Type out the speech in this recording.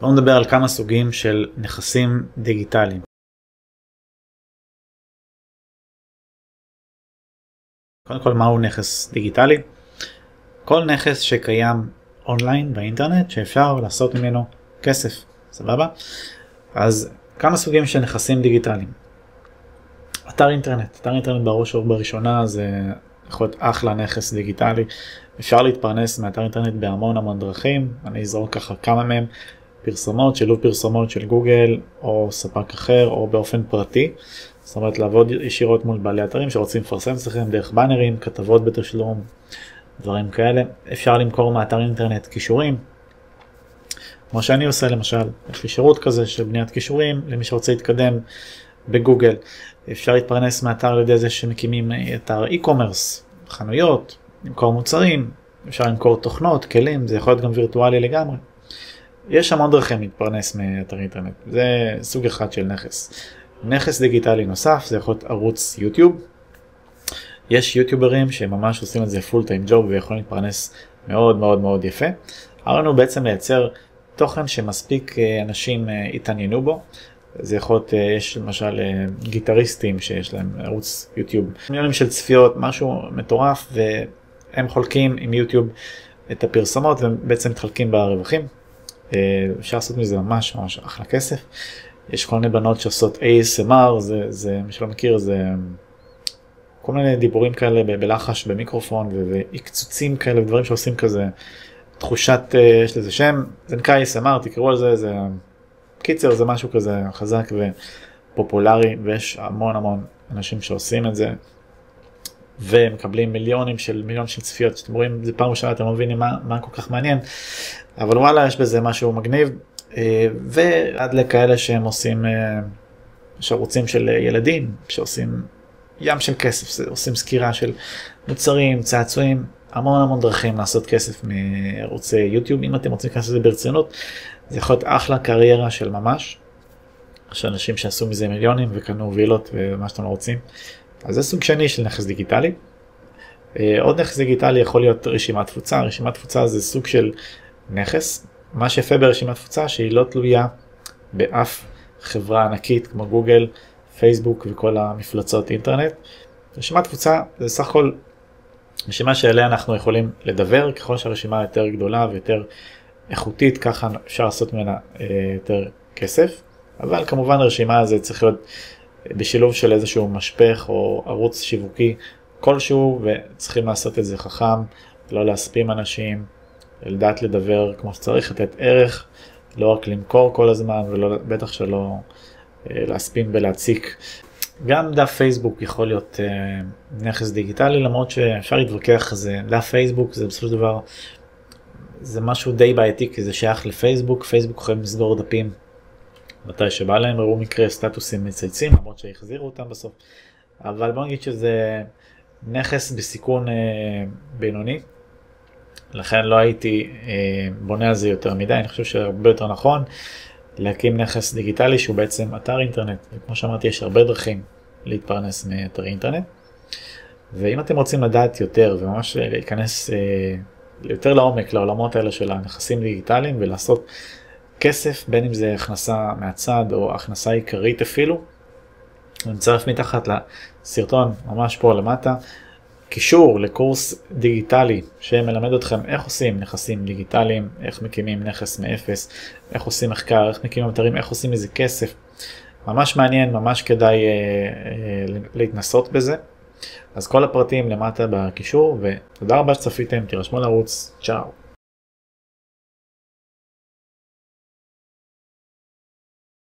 בואו נדבר על כמה סוגים של נכסים דיגיטליים. קודם כל מהו נכס דיגיטלי? כל נכס שקיים אונליין באינטרנט שאפשר לעשות ממנו כסף, סבבה? אז כמה סוגים של נכסים דיגיטליים. אתר אינטרנט, אתר אינטרנט בראש ובראשונה זה יכול להיות אחלה נכס דיגיטלי. אפשר להתפרנס מאתר אינטרנט בהמון המון דרכים, אני אזרוק ככה כמה מהם. פרסומות, שילוב פרסומות של גוגל או ספק אחר או באופן פרטי. זאת אומרת לעבוד ישירות מול בעלי אתרים שרוצים לפרסם אצלכם דרך באנרים, כתבות בתשלום, דברים כאלה. אפשר למכור מאתר אינטרנט קישורים. כמו שאני עושה למשל, יש לי שירות כזה של בניית קישורים למי שרוצה להתקדם בגוגל. אפשר להתפרנס מאתר על ידי זה שמקימים אתר e-commerce, חנויות, למכור מוצרים, אפשר למכור תוכנות, כלים, זה יכול להיות גם וירטואלי לגמרי. יש המון דרכים להתפרנס מאתר אינטרנט, זה סוג אחד של נכס. נכס דיגיטלי נוסף זה יכול להיות ערוץ יוטיוב. יש יוטיוברים שממש עושים את זה פול טיים ג'וב ויכולים להתפרנס מאוד מאוד מאוד יפה. הרעיון הוא בעצם לייצר תוכן שמספיק אה, אנשים אה, התעניינו בו. זה יכול להיות, אה, יש למשל גיטריסטים שיש להם ערוץ יוטיוב, מיליונים של צפיות, משהו מטורף והם חולקים עם יוטיוב את הפרסומות ובעצם מתחלקים ברווחים. אפשר לעשות מזה ממש ממש אחלה כסף. יש כל מיני בנות שעושות ASMR, זה, זה מי שלא מכיר זה כל מיני דיבורים כאלה בלחש במיקרופון ועקצוצים כאלה ודברים שעושים כזה תחושת, אה, יש לזה שם, זה נקרא ASMR, תקראו על זה, זה קיצר זה משהו כזה חזק ופופולרי ויש המון המון אנשים שעושים את זה ומקבלים מיליונים של מיליון של צפיות, שאתם רואים את זה פעם ראשונה אתם לא מבינים מה, מה כל כך מעניין, אבל וואלה יש בזה משהו מגניב אה, ועד לכאלה שהם עושים, אה, יש ערוצים של ילדים שעושים ים של כסף, עושים סקירה של מוצרים, צעצועים, המון המון דרכים לעשות כסף מערוצי יוטיוב, אם אתם רוצים להיכנס לזה ברצינות, זה יכול להיות אחלה קריירה של ממש. יש אנשים שעשו מזה מיליונים וקנו וילות ומה שאתם לא רוצים. אז זה סוג שני של נכס דיגיטלי. אה, עוד נכס דיגיטלי יכול להיות רשימת תפוצה, רשימת תפוצה זה סוג של נכס, מה שיפה ברשימת תפוצה שהיא לא תלויה באף חברה ענקית כמו גוגל, פייסבוק וכל המפלצות אינטרנט. רשימת תפוצה זה סך הכל רשימה שאליה אנחנו יכולים לדבר ככל שהרשימה יותר גדולה ויותר איכותית ככה אפשר לעשות ממנה אה, יותר כסף אבל כמובן הרשימה הזו צריך להיות בשילוב של איזשהו משפך או ערוץ שיווקי כלשהו וצריכים לעשות את זה חכם לא להספים אנשים לדעת לדבר כמו שצריך לתת ערך לא רק למכור כל הזמן ובטח שלא אה, להספין ולהציק. גם דף פייסבוק יכול להיות uh, נכס דיגיטלי למרות שאפשר להתווכח זה. דף פייסבוק זה בסופו של דבר זה משהו די בעייתי כי זה שייך לפייסבוק. פייסבוק יכולים לסגור דפים מתי שבא להם הראו מקרה סטטוסים מצייצים למרות שהחזירו אותם בסוף אבל בוא נגיד שזה נכס בסיכון uh, בינוני לכן לא הייתי uh, בונה על זה יותר מדי אני חושב שהרבה יותר נכון להקים נכס דיגיטלי שהוא בעצם אתר אינטרנט. וכמו שאמרתי, יש הרבה דרכים להתפרנס מאתר אינטרנט. ואם אתם רוצים לדעת יותר וממש להיכנס אה, יותר לעומק לעולמות האלה של הנכסים דיגיטליים ולעשות כסף, בין אם זה הכנסה מהצד או הכנסה עיקרית אפילו, אני מצרף מתחת לסרטון ממש פה למטה קישור לקורס דיגיטלי שמלמד אתכם איך עושים נכסים דיגיטליים, איך מקימים נכס מאפס, איך עושים מחקר, איך מקימים אתרים, איך עושים איזה כסף. ממש מעניין, ממש כדאי אה, אה, להתנסות בזה. אז כל הפרטים למטה בקישור ותודה רבה שצפיתם, תירשמו לערוץ, צ'או.